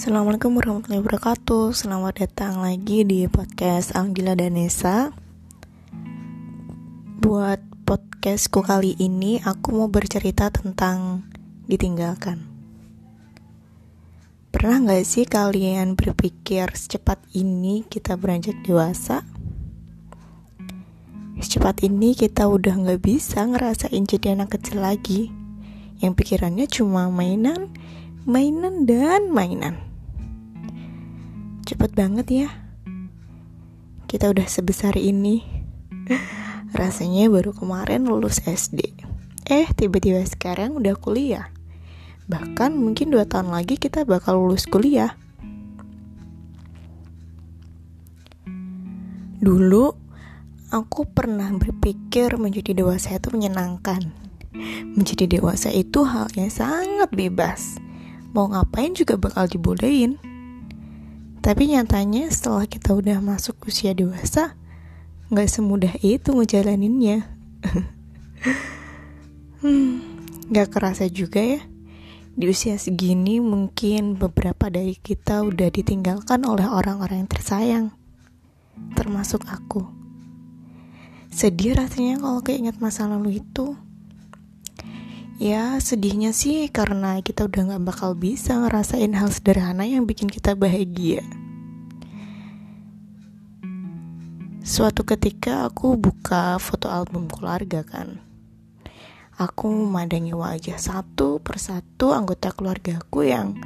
Assalamualaikum warahmatullahi wabarakatuh. Selamat datang lagi di podcast Anggila Danesa Buat podcastku kali ini Aku mau bercerita tentang ditinggalkan. Pernah gak sih kalian berpikir secepat ini kita beranjak dewasa? Secepat ini kita udah gak bisa ngerasain jadi anak kecil lagi. Yang pikirannya cuma mainan, mainan dan mainan Cepet banget ya. Kita udah sebesar ini. Rasanya baru kemarin lulus SD Eh tiba-tiba sekarang udah kuliah. Bahkan mungkin 2 tahun lagi kita bakal lulus kuliah. Dulu aku pernah berpikir menjadi dewasa itu menyenangkan. Menjadi dewasa itu hal yang sangat bebas. Mau ngapain juga bakal dibolehin tapi nyatanya setelah kita udah masuk usia dewasa, nggak semudah itu ngejalaninnya. hmm, nggak kerasa juga ya. Di usia segini mungkin beberapa dari kita udah ditinggalkan oleh orang-orang yang tersayang. Termasuk aku. Sedih rasanya kalau keinget masa lalu itu. Ya sedihnya sih karena kita udah gak bakal bisa ngerasain hal sederhana yang bikin kita bahagia. Suatu ketika aku buka foto album keluarga kan. Aku memandangi wajah satu persatu anggota keluargaku yang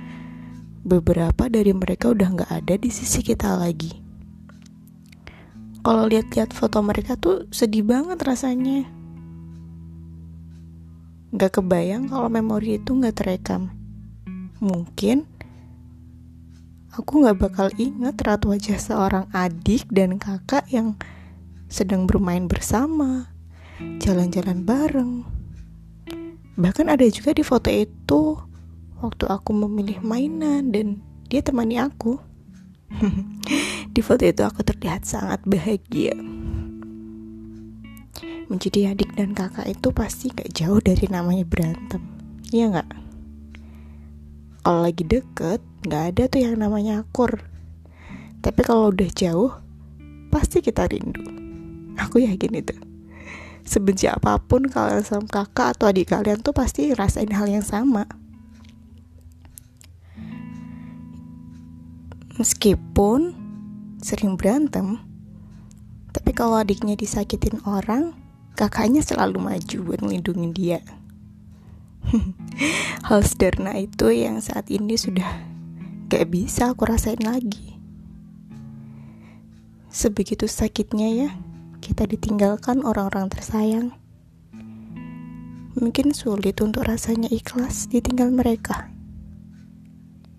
Beberapa dari mereka udah gak ada di sisi kita lagi. Kalau lihat-lihat foto mereka tuh sedih banget rasanya Gak kebayang kalau memori itu gak terekam. Mungkin aku gak bakal ingat rat wajah seorang adik dan kakak yang sedang bermain bersama, jalan-jalan bareng. Bahkan ada juga di foto itu waktu aku memilih mainan dan dia temani aku. di foto itu aku terlihat sangat bahagia menjadi adik dan kakak itu pasti gak jauh dari namanya berantem. Iya gak? Kalau lagi deket gak ada tuh yang namanya akur. Tapi kalau udah jauh Pasti kita rindu. Aku yakin itu. Sebenci apa pun kalian sama kakak atau adik kalian tuh pasti rasain hal yang sama. Meskipun sering berantem Kalau adiknya disakitin orang kakaknya selalu maju buat melindungi dia. Hal sederhana itu yang saat ini sudah gak bisa aku rasain lagi. Sebegitu sakitnya ya, kita ditinggalkan orang-orang tersayang. Mungkin sulit untuk rasanya ikhlas ditinggal mereka.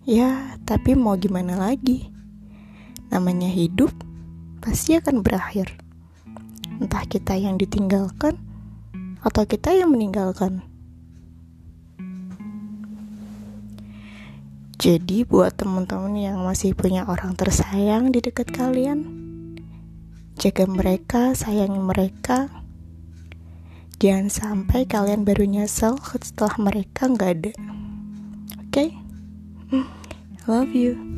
Ya, tapi mau gimana lagi? Namanya hidup pasti akan berakhir entah kita yang ditinggalkan atau kita yang meninggalkan. Jadi buat teman-teman yang masih punya orang tersayang di dekat kalian, jaga mereka, sayangi mereka. Jangan sampai kalian baru nyesel setelah mereka nggak ada. Oke? Okay? Love you.